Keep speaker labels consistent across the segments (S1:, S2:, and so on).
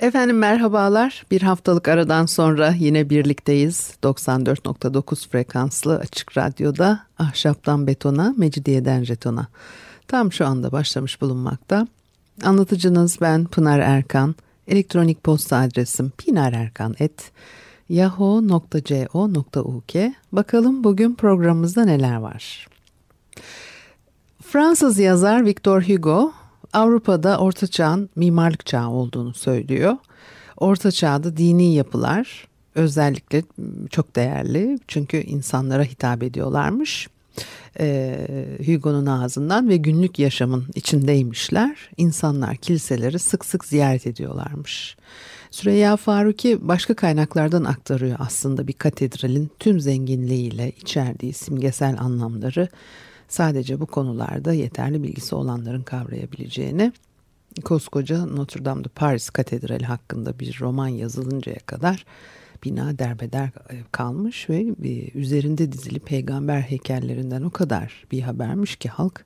S1: Efendim merhabalar. Bir haftalık aradan sonra yine birlikteyiz. 94.9 frekanslı açık radyoda ahşaptan betona, mecidiyeden jetona. Tam şu anda başlamış bulunmakta. Anlatıcınız ben Pınar Erkan. Elektronik posta adresim pinarerkan.yahoo.co.uk Bakalım bugün programımızda neler var. Fransız yazar Victor Hugo Avrupa'da Orta Çağ'ın mimarlık çağı olduğunu söylüyor. Orta Çağ'da dini yapılar özellikle çok değerli çünkü insanlara hitap ediyorlarmış. Ee, Hugo'nun ağzından ve günlük yaşamın içindeymişler. İnsanlar kiliseleri sık sık ziyaret ediyorlarmış. Süreyya Faruki başka kaynaklardan aktarıyor aslında bir katedralin tüm zenginliğiyle içerdiği simgesel anlamları sadece bu konularda yeterli bilgisi olanların kavrayabileceğini koskoca Notre Dame de Paris Katedrali hakkında bir roman yazılıncaya kadar bina derbeder e, kalmış ve e, üzerinde dizili peygamber heykellerinden o kadar bir habermiş ki halk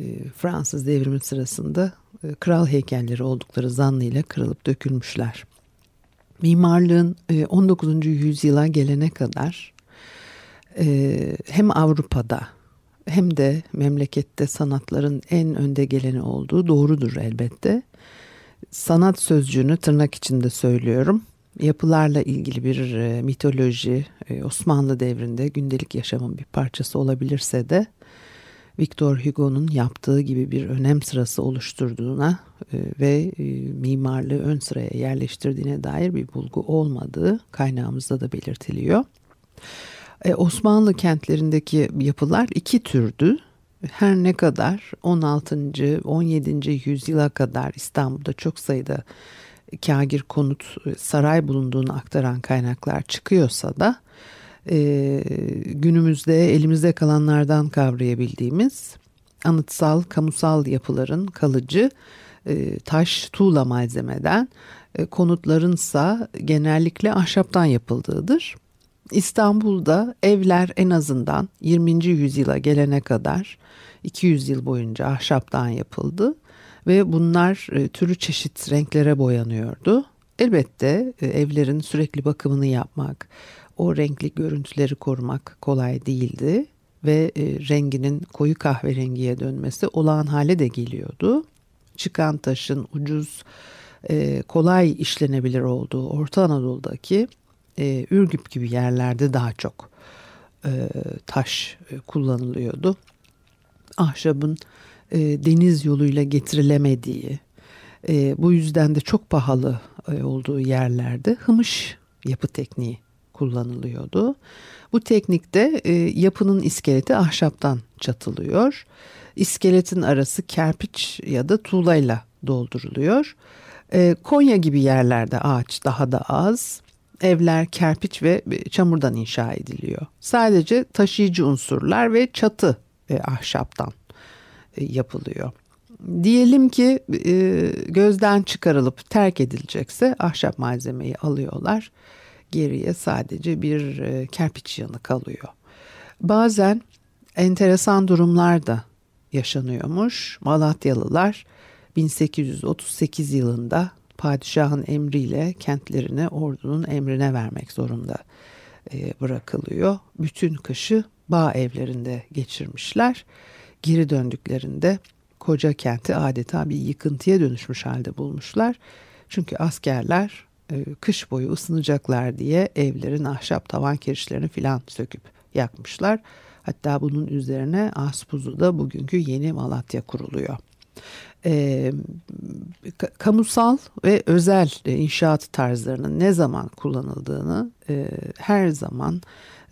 S1: e, Fransız devrimi sırasında kral heykelleri oldukları zannıyla kırılıp dökülmüşler. Mimarlığın 19. yüzyıla gelene kadar hem Avrupa'da hem de memlekette sanatların en önde geleni olduğu doğrudur elbette. Sanat sözcüğünü tırnak içinde söylüyorum. Yapılarla ilgili bir e, mitoloji e, Osmanlı devrinde gündelik yaşamın bir parçası olabilirse de Victor Hugo'nun yaptığı gibi bir önem sırası oluşturduğuna e, ve mimarlığı ön sıraya yerleştirdiğine dair bir bulgu olmadığı kaynağımızda da belirtiliyor. E, Osmanlı kentlerindeki yapılar iki türdü. Her ne kadar 16. 17. yüzyıla kadar İstanbul'da çok sayıda kagir konut e, saray bulunduğunu aktaran kaynaklar çıkıyorsa da e, günümüzde elimizde kalanlardan kavrayabildiğimiz anıtsal, kamusal yapıların kalıcı taş, tuğla malzemeden, konutlarınsa genellikle ahşaptan yapıldığıdır. İstanbul'da evler en azından 20. yüzyıla gelene kadar 200 yıl boyunca ahşaptan yapıldı ve bunlar e, türü çeşit renklere boyanıyordu. Elbette e, evlerin sürekli bakımını yapmak, o renkli görüntüleri korumak kolay değildi ve e, renginin koyu kahverengiye dönmesi olağan hale de geliyordu. Çıkan taşın ucuz, kolay işlenebilir olduğu Orta Anadolu'daki e, Ürgüp gibi yerlerde daha çok e, taş e, kullanılıyordu. Ahşabın e, deniz yoluyla getirilemediği, e, bu yüzden de çok pahalı e, olduğu yerlerde hımış yapı tekniği kullanılıyordu. Bu teknikte e, yapının iskeleti ahşaptan çatılıyor. İskeletin arası kerpiç ya da tuğlayla dolduruluyor. E, Konya gibi yerlerde ağaç daha da az evler kerpiç ve çamurdan inşa ediliyor. Sadece taşıyıcı unsurlar ve çatı e, ahşaptan e, yapılıyor. Diyelim ki e, gözden çıkarılıp terk edilecekse ahşap malzemeyi alıyorlar. Geriye sadece bir e, kerpiç yanı kalıyor. Bazen enteresan durumlar da yaşanıyormuş. Malatyalılar 1838 yılında padişahın emriyle kentlerini ordunun emrine vermek zorunda e, bırakılıyor. Bütün kışı bağ evlerinde geçirmişler. Geri döndüklerinde koca kenti adeta bir yıkıntıya dönüşmüş halde bulmuşlar. Çünkü askerler e, kış boyu ısınacaklar diye evlerin ahşap tavan kirişlerini filan söküp yakmışlar. Hatta bunun üzerine Aspuzu'da bugünkü yeni Malatya kuruluyor e, kamusal ve özel inşaat tarzlarının ne zaman kullanıldığını e, her zaman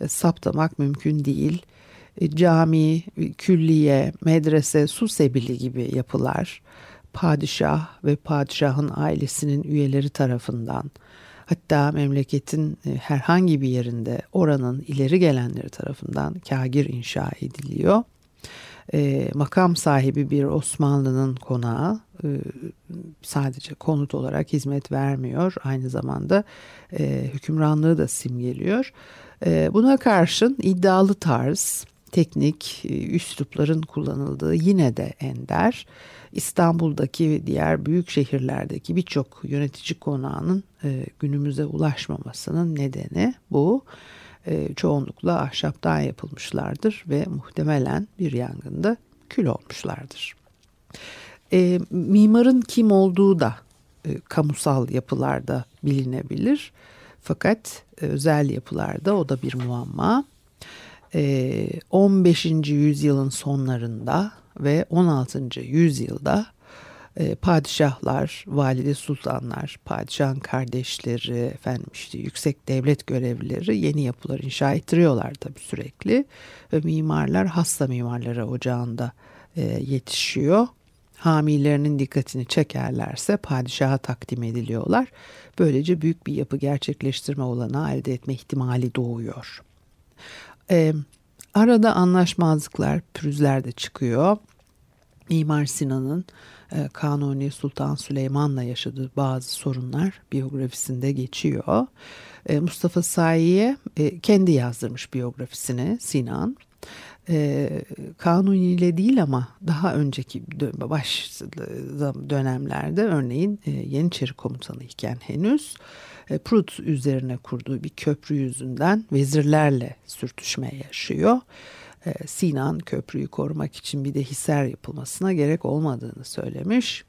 S1: e, saptamak mümkün değil. E, cami, külliye, medrese, su sebili gibi yapılar padişah ve padişahın ailesinin üyeleri tarafından Hatta memleketin e, herhangi bir yerinde oranın ileri gelenleri tarafından kagir inşa ediliyor. E, makam sahibi bir Osmanlı'nın konağı e, sadece konut olarak hizmet vermiyor. Aynı zamanda e, hükümranlığı da simgeliyor. E, buna karşın iddialı tarz, teknik, e, üslupların kullanıldığı yine de ender. İstanbul'daki ve diğer büyük şehirlerdeki birçok yönetici konağının e, günümüze ulaşmamasının nedeni bu. E, çoğunlukla ahşaptan yapılmışlardır ve muhtemelen bir yangında kül olmuşlardır. E, mimarın kim olduğu da e, kamusal yapılarda bilinebilir. Fakat e, özel yapılarda o da bir muamma. E, 15. yüzyılın sonlarında ve 16. yüzyılda e, padişahlar, valide sultanlar, padişahın kardeşleri, efendim işte yüksek devlet görevlileri yeni yapılar inşa ettiriyorlar tabii sürekli. Ve mimarlar hasta mimarlara ocağında e, yetişiyor. Hamilerinin dikkatini çekerlerse padişaha takdim ediliyorlar. Böylece büyük bir yapı gerçekleştirme olanağı elde etme ihtimali doğuyor. E, arada anlaşmazlıklar, pürüzler de çıkıyor. Mimar Sinan'ın Kanuni Sultan Süleyman'la yaşadığı bazı sorunlar biyografisinde geçiyor. E, Mustafa Sayi'ye e, kendi yazdırmış biyografisini Sinan. E, Kanuni ile değil ama daha önceki baş dönemlerde örneğin e, Yeniçeri komutanı iken henüz e, Prut üzerine kurduğu bir köprü yüzünden vezirlerle sürtüşme yaşıyor. E, Sinan köprüyü korumak için bir de hisar yapılmasına gerek olmadığını söylemiş.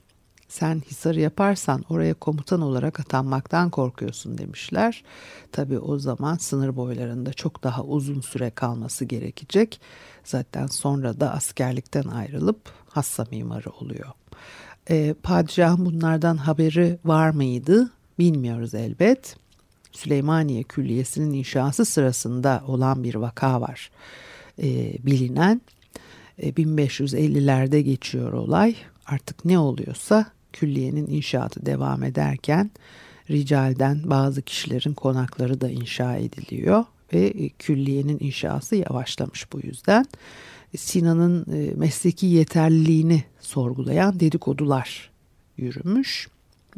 S1: Sen hisar yaparsan oraya komutan olarak atanmaktan korkuyorsun demişler. Tabi o zaman sınır boylarında çok daha uzun süre kalması gerekecek. Zaten sonra da askerlikten ayrılıp hassa mimarı oluyor. E, padişahın bunlardan haberi var mıydı bilmiyoruz elbet. Süleymaniye Külliyesi'nin inşası sırasında olan bir vaka var e, bilinen. E, 1550'lerde geçiyor olay. Artık ne oluyorsa külliyenin inşaatı devam ederken ricalden bazı kişilerin konakları da inşa ediliyor ve e, külliyenin inşası yavaşlamış bu yüzden. Sinan'ın e, mesleki yeterliliğini sorgulayan dedikodular yürümüş.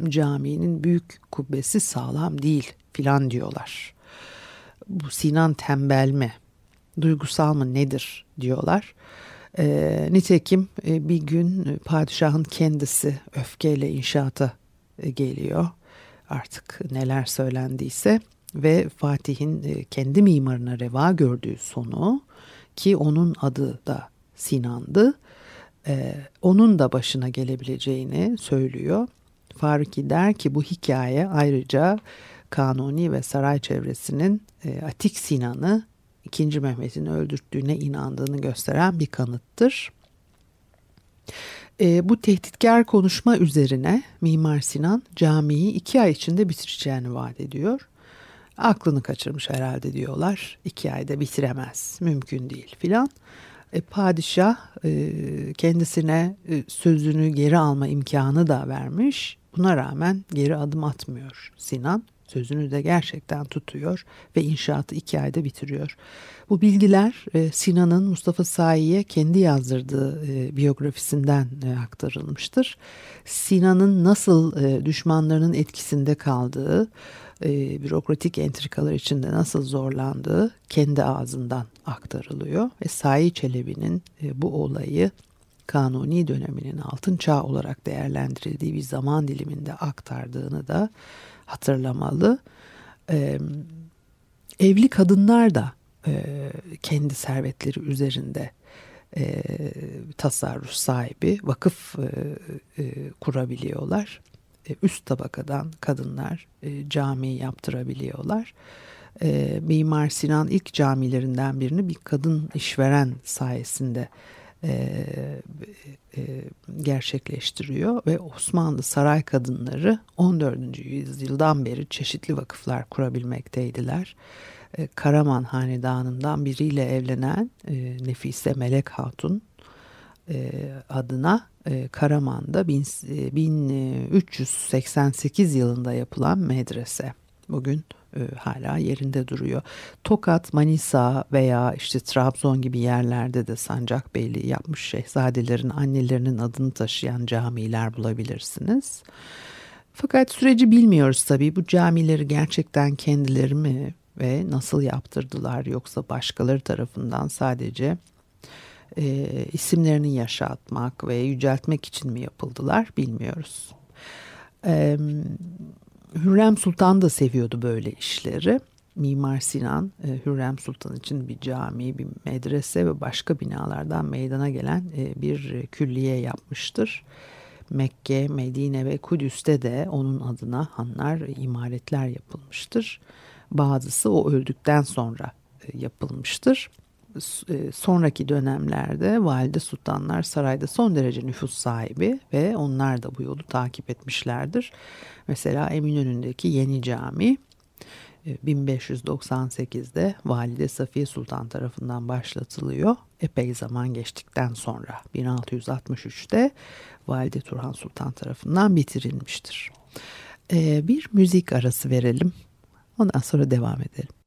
S1: Caminin büyük kubbesi sağlam değil filan diyorlar. Bu Sinan tembel mi? Duygusal mı nedir diyorlar. E, nitekim e, bir gün padişahın kendisi öfkeyle inşaata e, geliyor. Artık neler söylendiyse ve Fatih'in e, kendi mimarına reva gördüğü sonu ki onun adı da Sinan'dı. E, onun da başına gelebileceğini söylüyor. Faruki der ki bu hikaye ayrıca Kanuni ve saray çevresinin e, Atik Sinan'ı 2. Mehmet'in öldürttüğüne inandığını gösteren bir kanıttır. E, bu tehditkar konuşma üzerine Mimar Sinan camiyi iki ay içinde bitireceğini vaat ediyor. Aklını kaçırmış herhalde diyorlar. İki ayda bitiremez, mümkün değil filan. E, padişah e, kendisine e, sözünü geri alma imkanı da vermiş. Buna rağmen geri adım atmıyor Sinan Sözünü de gerçekten tutuyor ve inşaatı iki ayda bitiriyor. Bu bilgiler e, Sinan'ın Mustafa Sayi'ye kendi yazdırdığı e, biyografisinden e, aktarılmıştır. Sinan'ın nasıl düşmanlarının etkisinde kaldığı, bürokratik entrikalar içinde nasıl zorlandığı kendi ağzından aktarılıyor. Ve Sayi Çelebi'nin bu olayı Kanuni döneminin altın çağ olarak değerlendirildiği bir zaman diliminde aktardığını da hatırlamalı. E, evli kadınlar da e, kendi servetleri üzerinde e, tasarruf sahibi vakıf e, e, kurabiliyorlar. E, üst tabakadan kadınlar e, cami yaptırabiliyorlar. E, Mimar Sinan ilk camilerinden birini bir kadın işveren sayesinde e, e, gerçekleştiriyor ve Osmanlı saray kadınları 14. yüzyıldan beri çeşitli vakıflar kurabilmekteydiler. E, Karaman Hanedanı'ndan biriyle evlenen e, Nefise Melek Hatun e, adına e, Karaman'da bin, e, 1388 yılında yapılan medrese
S2: bugün e, hala yerinde duruyor. Tokat, Manisa veya işte Trabzon gibi yerlerde de Sancakbeyli yapmış şehzadelerin annelerinin adını taşıyan camiler bulabilirsiniz. Fakat süreci bilmiyoruz tabii. Bu camileri gerçekten kendileri mi ve nasıl yaptırdılar yoksa başkaları tarafından sadece e, isimlerini yaşatmak ve yüceltmek için mi yapıldılar bilmiyoruz. E, Hürrem Sultan da seviyordu böyle işleri. Mimar Sinan e, Hürrem Sultan için bir cami, bir medrese ve başka binalardan meydana gelen e, bir külliye yapmıştır. Mekke, Medine ve Kudüs'te de onun adına hanlar, imaretler yapılmıştır. Bazısı o öldükten sonra e, yapılmıştır. E, sonraki dönemlerde valide sultanlar sarayda son derece nüfus sahibi ve onlar da bu yolu takip etmişlerdir. Mesela Eminönü'ndeki yeni cami 1598'de e, Valide Safiye Sultan tarafından başlatılıyor. Epey zaman geçtikten sonra 1663'te Valide Turhan Sultan tarafından bitirilmiştir. Bir müzik arası verelim. Ondan sonra devam edelim.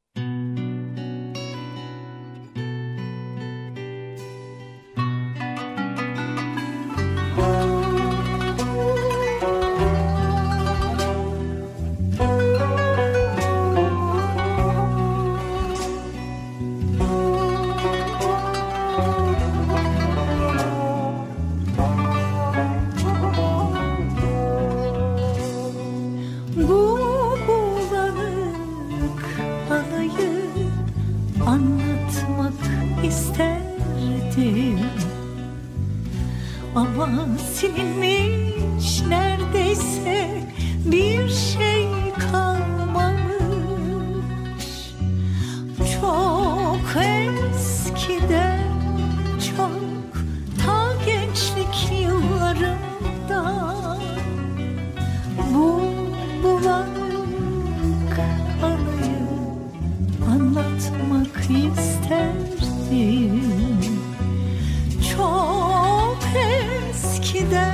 S3: de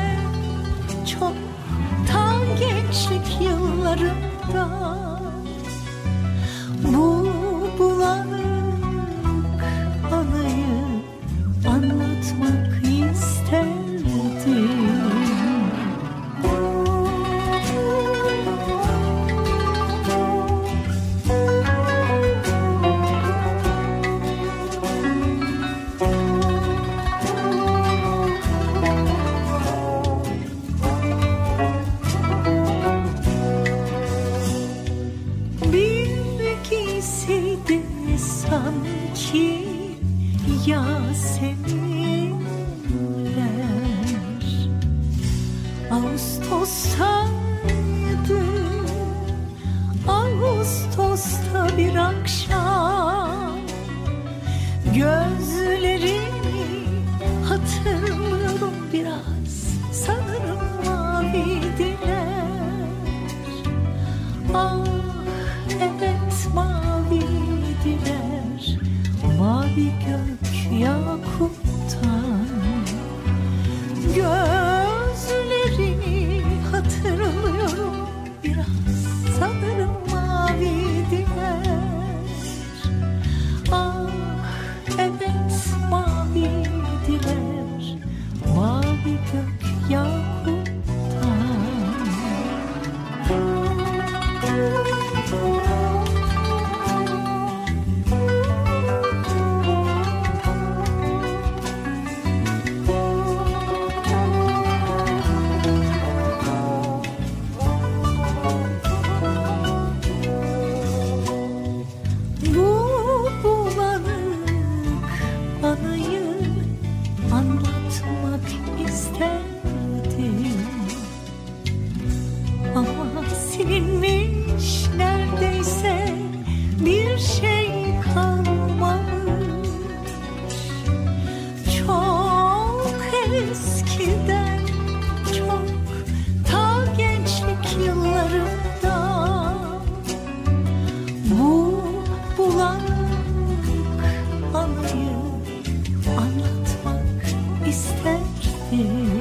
S3: çok ta gençlik yıllarımda olsaydı Ağustos'ta
S1: bir
S2: akşam Gözlerini hatırlıyorum biraz. Sanırım mavidiler. Ah evet mavidiler. Mavi gök isterdim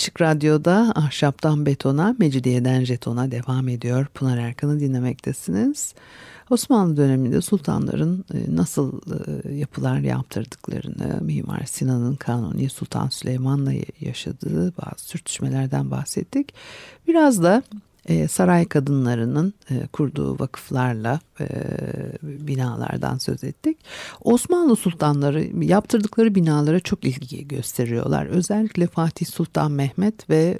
S1: Açık Radyo'da Ahşaptan Betona, Mecidiyeden Jeton'a devam ediyor. Pınar Erkan'ı dinlemektesiniz. Osmanlı döneminde sultanların e, nasıl e, yapılar yaptırdıklarını, Mimar Sinan'ın Kanuni Sultan Süleyman'la yaşadığı bazı sürtüşmelerden bahsettik. Biraz da e, saray kadınlarının kurduğu vakıflarla binalardan söz ettik. Osmanlı sultanları yaptırdıkları binalara çok ilgi gösteriyorlar. Özellikle Fatih Sultan Mehmet ve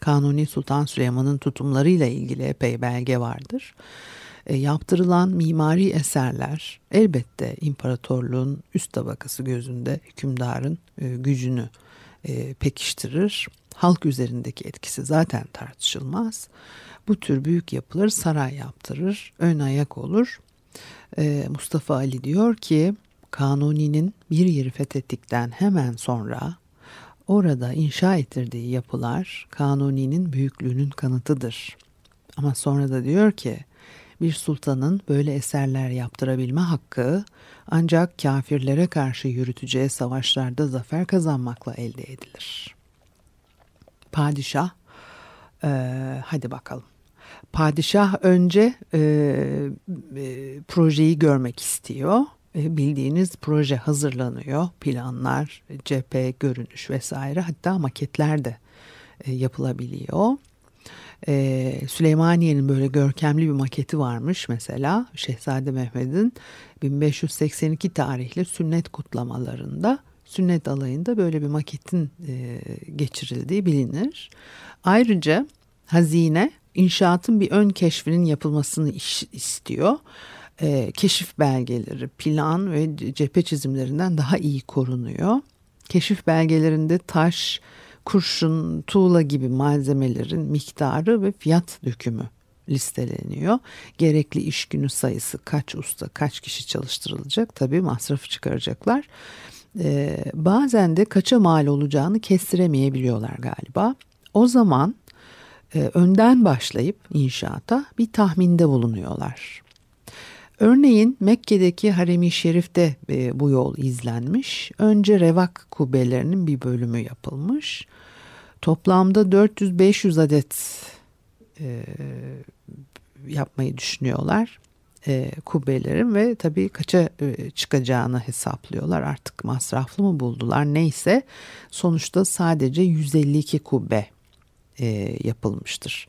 S1: Kanuni Sultan Süleyman'ın tutumlarıyla ilgili epey belge vardır e, yaptırılan mimari eserler elbette imparatorluğun üst tabakası gözünde hükümdarın e, gücünü e, pekiştirir. Halk üzerindeki etkisi zaten tartışılmaz. Bu tür büyük yapıları saray yaptırır, ön ayak olur. E, Mustafa Ali diyor ki Kanuni'nin bir yeri fethettikten hemen sonra orada inşa ettirdiği yapılar Kanuni'nin büyüklüğünün kanıtıdır. Ama sonra da diyor ki bir sultanın böyle eserler yaptırabilme hakkı ancak kafirlere karşı yürüteceği savaşlarda zafer kazanmakla elde edilir. Padişah, e, hadi bakalım. Padişah önce e, e, projeyi görmek istiyor. E, bildiğiniz proje hazırlanıyor. Planlar, cephe, görünüş vesaire hatta maketler de e, yapılabiliyor. Ee, Süleymaniye'nin böyle görkemli bir maketi varmış mesela Şehzade Mehmet'in 1582 tarihli sünnet kutlamalarında sünnet alayında böyle bir maketin e, geçirildiği bilinir. Ayrıca hazine inşaatın bir ön keşfinin yapılmasını iş, istiyor. E, keşif belgeleri, plan ve cephe çizimlerinden daha iyi korunuyor. Keşif belgelerinde taş, kurşun, tuğla gibi malzemelerin miktarı ve fiyat dökümü listeleniyor. Gerekli iş günü sayısı kaç usta, kaç kişi çalıştırılacak tabii masrafı çıkaracaklar. Ee, bazen de kaça mal olacağını kestiremeyebiliyorlar galiba. O zaman e, önden başlayıp inşaata bir tahminde bulunuyorlar. Örneğin Mekke'deki Harem-i Şerif'te e, bu yol izlenmiş. Önce revak kubbelerinin bir bölümü yapılmış. Toplamda 400-500 adet e, yapmayı düşünüyorlar e, kubbelerin ve tabii kaça e, çıkacağını hesaplıyorlar. Artık masraflı mı buldular neyse sonuçta sadece 152 kubbe e, yapılmıştır.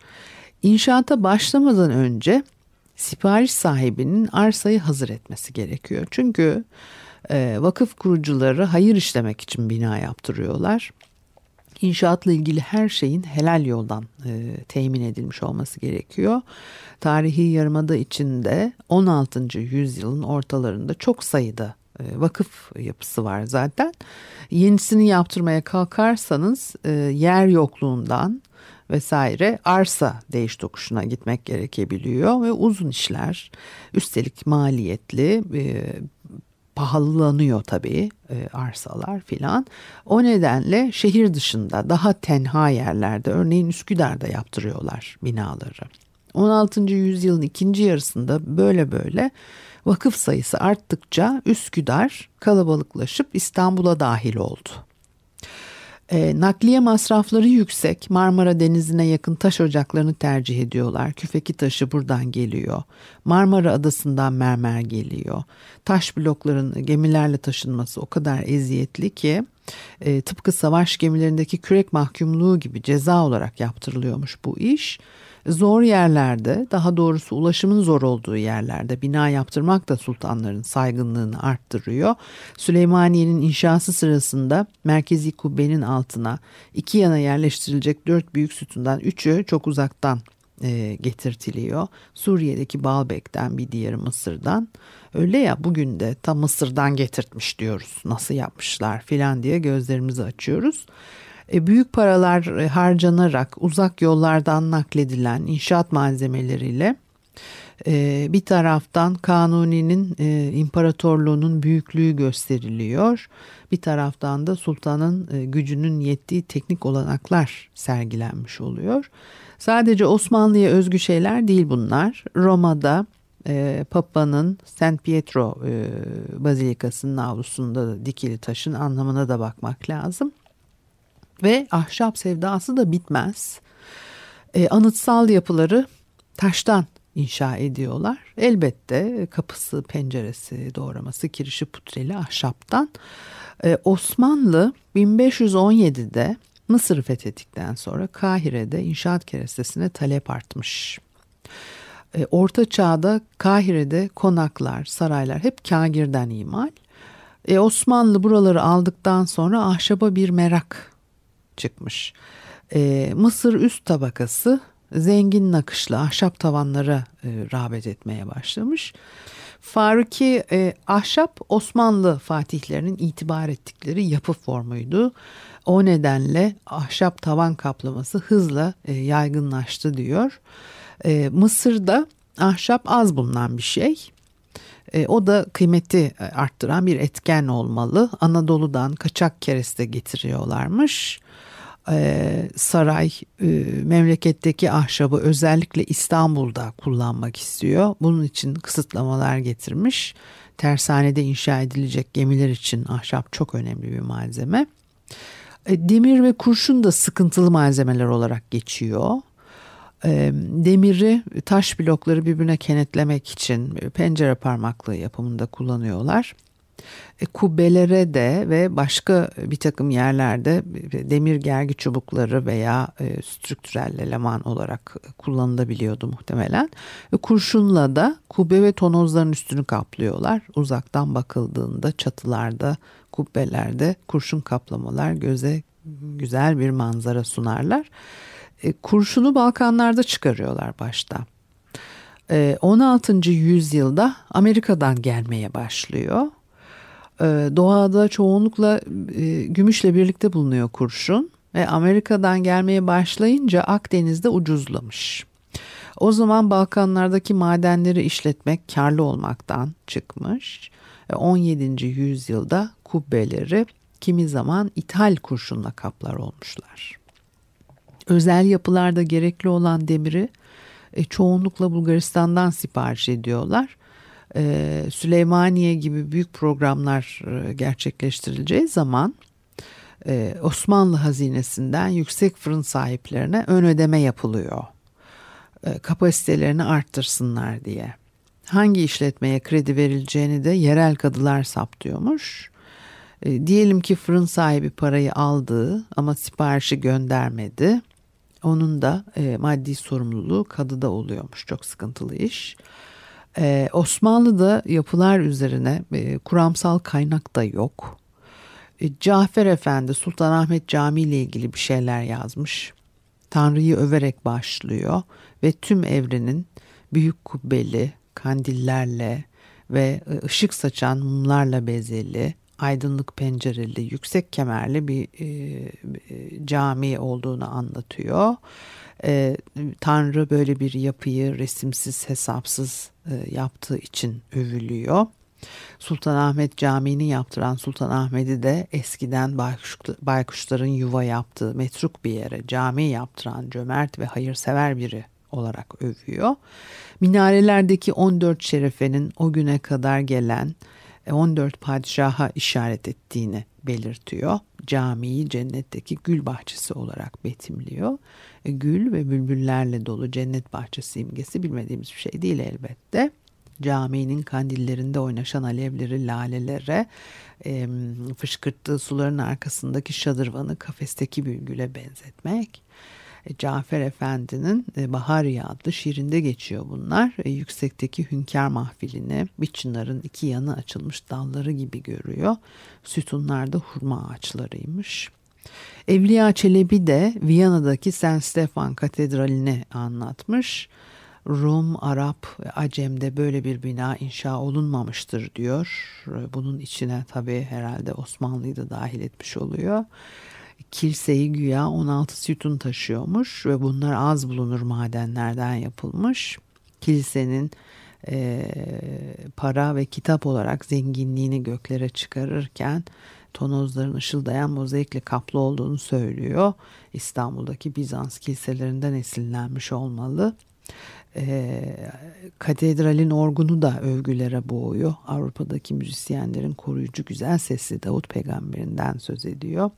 S1: İnşaata başlamadan önce sipariş sahibinin arsayı hazır etmesi gerekiyor. Çünkü e, vakıf kurucuları hayır işlemek için bina yaptırıyorlar. İnşaatla ilgili her şeyin helal yoldan e, temin edilmiş olması gerekiyor. Tarihi Yarımada içinde 16. yüzyılın ortalarında çok sayıda e, vakıf yapısı var zaten. Yenisini yaptırmaya kalkarsanız e, yer yokluğundan vesaire arsa değiş tokuşuna gitmek gerekebiliyor ve uzun işler üstelik maliyetli e, pahalılanıyor tabii e, arsalar filan. O nedenle şehir dışında daha tenha yerlerde örneğin Üsküdar'da yaptırıyorlar binaları. 16. yüzyılın ikinci yarısında böyle böyle vakıf sayısı arttıkça Üsküdar kalabalıklaşıp İstanbul'a dahil oldu. E, nakliye masrafları yüksek. Marmara Denizi'ne yakın taş ocaklarını tercih ediyorlar. Küfeki taşı buradan geliyor. Marmara Adası'ndan mermer geliyor. Taş blokların gemilerle taşınması o kadar eziyetli ki e, tıpkı savaş gemilerindeki kürek mahkumluğu gibi ceza olarak yaptırılıyormuş bu iş. Zor yerlerde daha doğrusu ulaşımın zor olduğu yerlerde bina yaptırmak da sultanların saygınlığını arttırıyor. Süleymaniye'nin inşası sırasında merkezi kubbenin altına iki yana yerleştirilecek dört büyük sütundan üçü çok uzaktan e, getirtiliyor. Suriye'deki Baalbek'ten bir diğeri Mısır'dan. Öyle ya bugün de tam Mısır'dan getirtmiş diyoruz. Nasıl yapmışlar filan diye gözlerimizi açıyoruz. E, büyük paralar e, harcanarak uzak yollardan nakledilen inşaat malzemeleriyle E, bir taraftan Kanuni'nin imparatorluğunun büyüklüğü gösteriliyor. Bir taraftan da sultanın gücünün yettiği teknik olanaklar sergilenmiş oluyor. Sadece Osmanlı'ya özgü şeyler değil bunlar. Roma'da Papa'nın St. Pietro Bazilikası'nın avlusunda da dikili taşın anlamına da bakmak lazım. Ve ahşap sevdası da bitmez. E, anıtsal yapıları taştan inşa ediyorlar. Elbette kapısı, penceresi, doğraması, kirişi, putreli ahşaptan. E, Osmanlı 1517'de Mısır'ı fethettikten sonra Kahire'de inşaat kerestesine talep artmış. E, Orta Çağ'da Kahire'de konaklar, saraylar hep kagirden imal. E, Osmanlı buraları aldıktan sonra ahşaba bir merak çıkmış. E, Mısır üst tabakası zengin nakışlı ahşap tavanlara e, rağbet etmeye başlamış. Faruki e, ahşap Osmanlı fatihlerinin itibar ettikleri yapı formuydu. O nedenle ahşap tavan kaplaması hızla e, yaygınlaştı diyor. E, Mısır'da ahşap az bulunan bir şey. E, o da kıymeti arttıran bir etken olmalı. Anadolu'dan kaçak kereste getiriyorlarmış. E, saray e, memleketteki ahşabı özellikle İstanbul'da kullanmak istiyor. Bunun için kısıtlamalar getirmiş. Tersanede inşa edilecek gemiler için ahşap çok önemli bir malzeme. E, demir ve kurşun da sıkıntılı malzemeler olarak geçiyor. Demiri taş blokları birbirine kenetlemek için pencere parmaklığı yapımında kullanıyorlar. Kubbelere de ve başka bir takım yerlerde demir gergi çubukları veya strüktürel eleman olarak kullanılabiliyordu muhtemelen. Kurşunla da kubbe ve tonozların üstünü kaplıyorlar. Uzaktan bakıldığında çatılarda, kubbelerde kurşun kaplamalar göze güzel bir manzara sunarlar. Kurşunu Balkanlarda çıkarıyorlar başta. 16. yüzyılda Amerika'dan gelmeye başlıyor. Ee, doğada çoğunlukla e, gümüşle birlikte bulunuyor kurşun ve Amerika'dan gelmeye başlayınca Akdeniz'de ucuzlamış. O zaman Balkanlardaki madenleri işletmek karlı olmaktan çıkmış. 17. yüzyılda kubbeleri kimi zaman ithal kurşunla kaplar olmuşlar. Özel yapılarda gerekli olan demiri e, çoğunlukla Bulgaristan'dan sipariş ediyorlar e, Süleymaniye gibi büyük programlar e, gerçekleştirileceği zaman e, Osmanlı hazinesinden yüksek fırın sahiplerine ön ödeme yapılıyor. E, kapasitelerini arttırsınlar diye. Hangi işletmeye kredi verileceğini de yerel kadılar saptıyormuş. E, diyelim ki fırın sahibi parayı aldı ama siparişi göndermedi. Onun da e, maddi sorumluluğu kadıda oluyormuş. Çok sıkıntılı iş. Ee, Osmanlı'da yapılar üzerine e, kuramsal kaynak da yok. E, Cafer Efendi Sultanahmet Camii ile ilgili bir şeyler yazmış. Tanrı'yı överek başlıyor ve tüm evrenin büyük kubbeli, kandillerle ve e, ışık saçan mumlarla bezeli, aydınlık pencereli, yüksek kemerli bir e, e, cami olduğunu anlatıyor. E, Tanrı böyle bir yapıyı resimsiz, hesapsız e, yaptığı için övülüyor. Sultanahmet Camii'ni yaptıran Sultanahmet'i de eskiden baykuşların yuva yaptığı metruk bir yere cami yaptıran cömert ve hayırsever biri olarak övüyor. Minarelerdeki 14 şerefenin o güne kadar gelen 14 padişaha işaret ettiğini belirtiyor. Camiyi cennetteki gül bahçesi olarak betimliyor. E, gül ve bülbüllerle dolu cennet bahçesi imgesi bilmediğimiz bir şey değil elbette. Caminin kandillerinde oynaşan alevleri lalelere, e, fışkırttığı suların arkasındaki şadırvanı kafesteki bülgüle benzetmek. E, Cafer Efendi'nin e, Bahariye adlı şiirinde geçiyor bunlar. E, yüksekteki hünkâr mahfilini bir çınarın iki yanı açılmış dalları gibi görüyor. Sütunlarda hurma ağaçlarıymış. Evliya Çelebi de Viyana'daki St. Stefan Katedrali'ni anlatmış. Rum, Arap Acem'de böyle bir bina inşa olunmamıştır diyor. Bunun içine tabii herhalde Osmanlı'yı da dahil etmiş oluyor. Kiliseyi güya 16 sütun taşıyormuş ve bunlar az bulunur madenlerden yapılmış. kilisenin e, para ve kitap olarak zenginliğini göklere çıkarırken tonozların ışıldayan mozaikle kaplı olduğunu söylüyor. İstanbul'daki Bizans kiliselerinden esinlenmiş olmalı. E, katedralin orgunu da övgülere boğuyor. Avrupa'daki müzisyenlerin koruyucu güzel sesli Davut peygamberinden söz ediyor.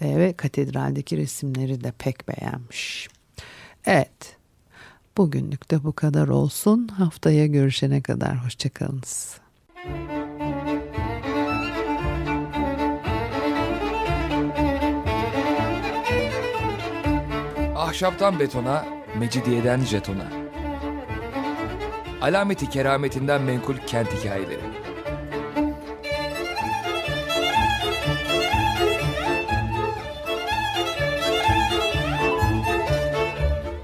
S1: E, ve katedraldeki resimleri de pek beğenmiş. Evet, bugünlük de bu kadar olsun. Haftaya görüşene kadar hoşçakalınız.
S4: Ahşaptan betona, mecidiyeden jetona. Alameti kerametinden menkul kent hikayeleri.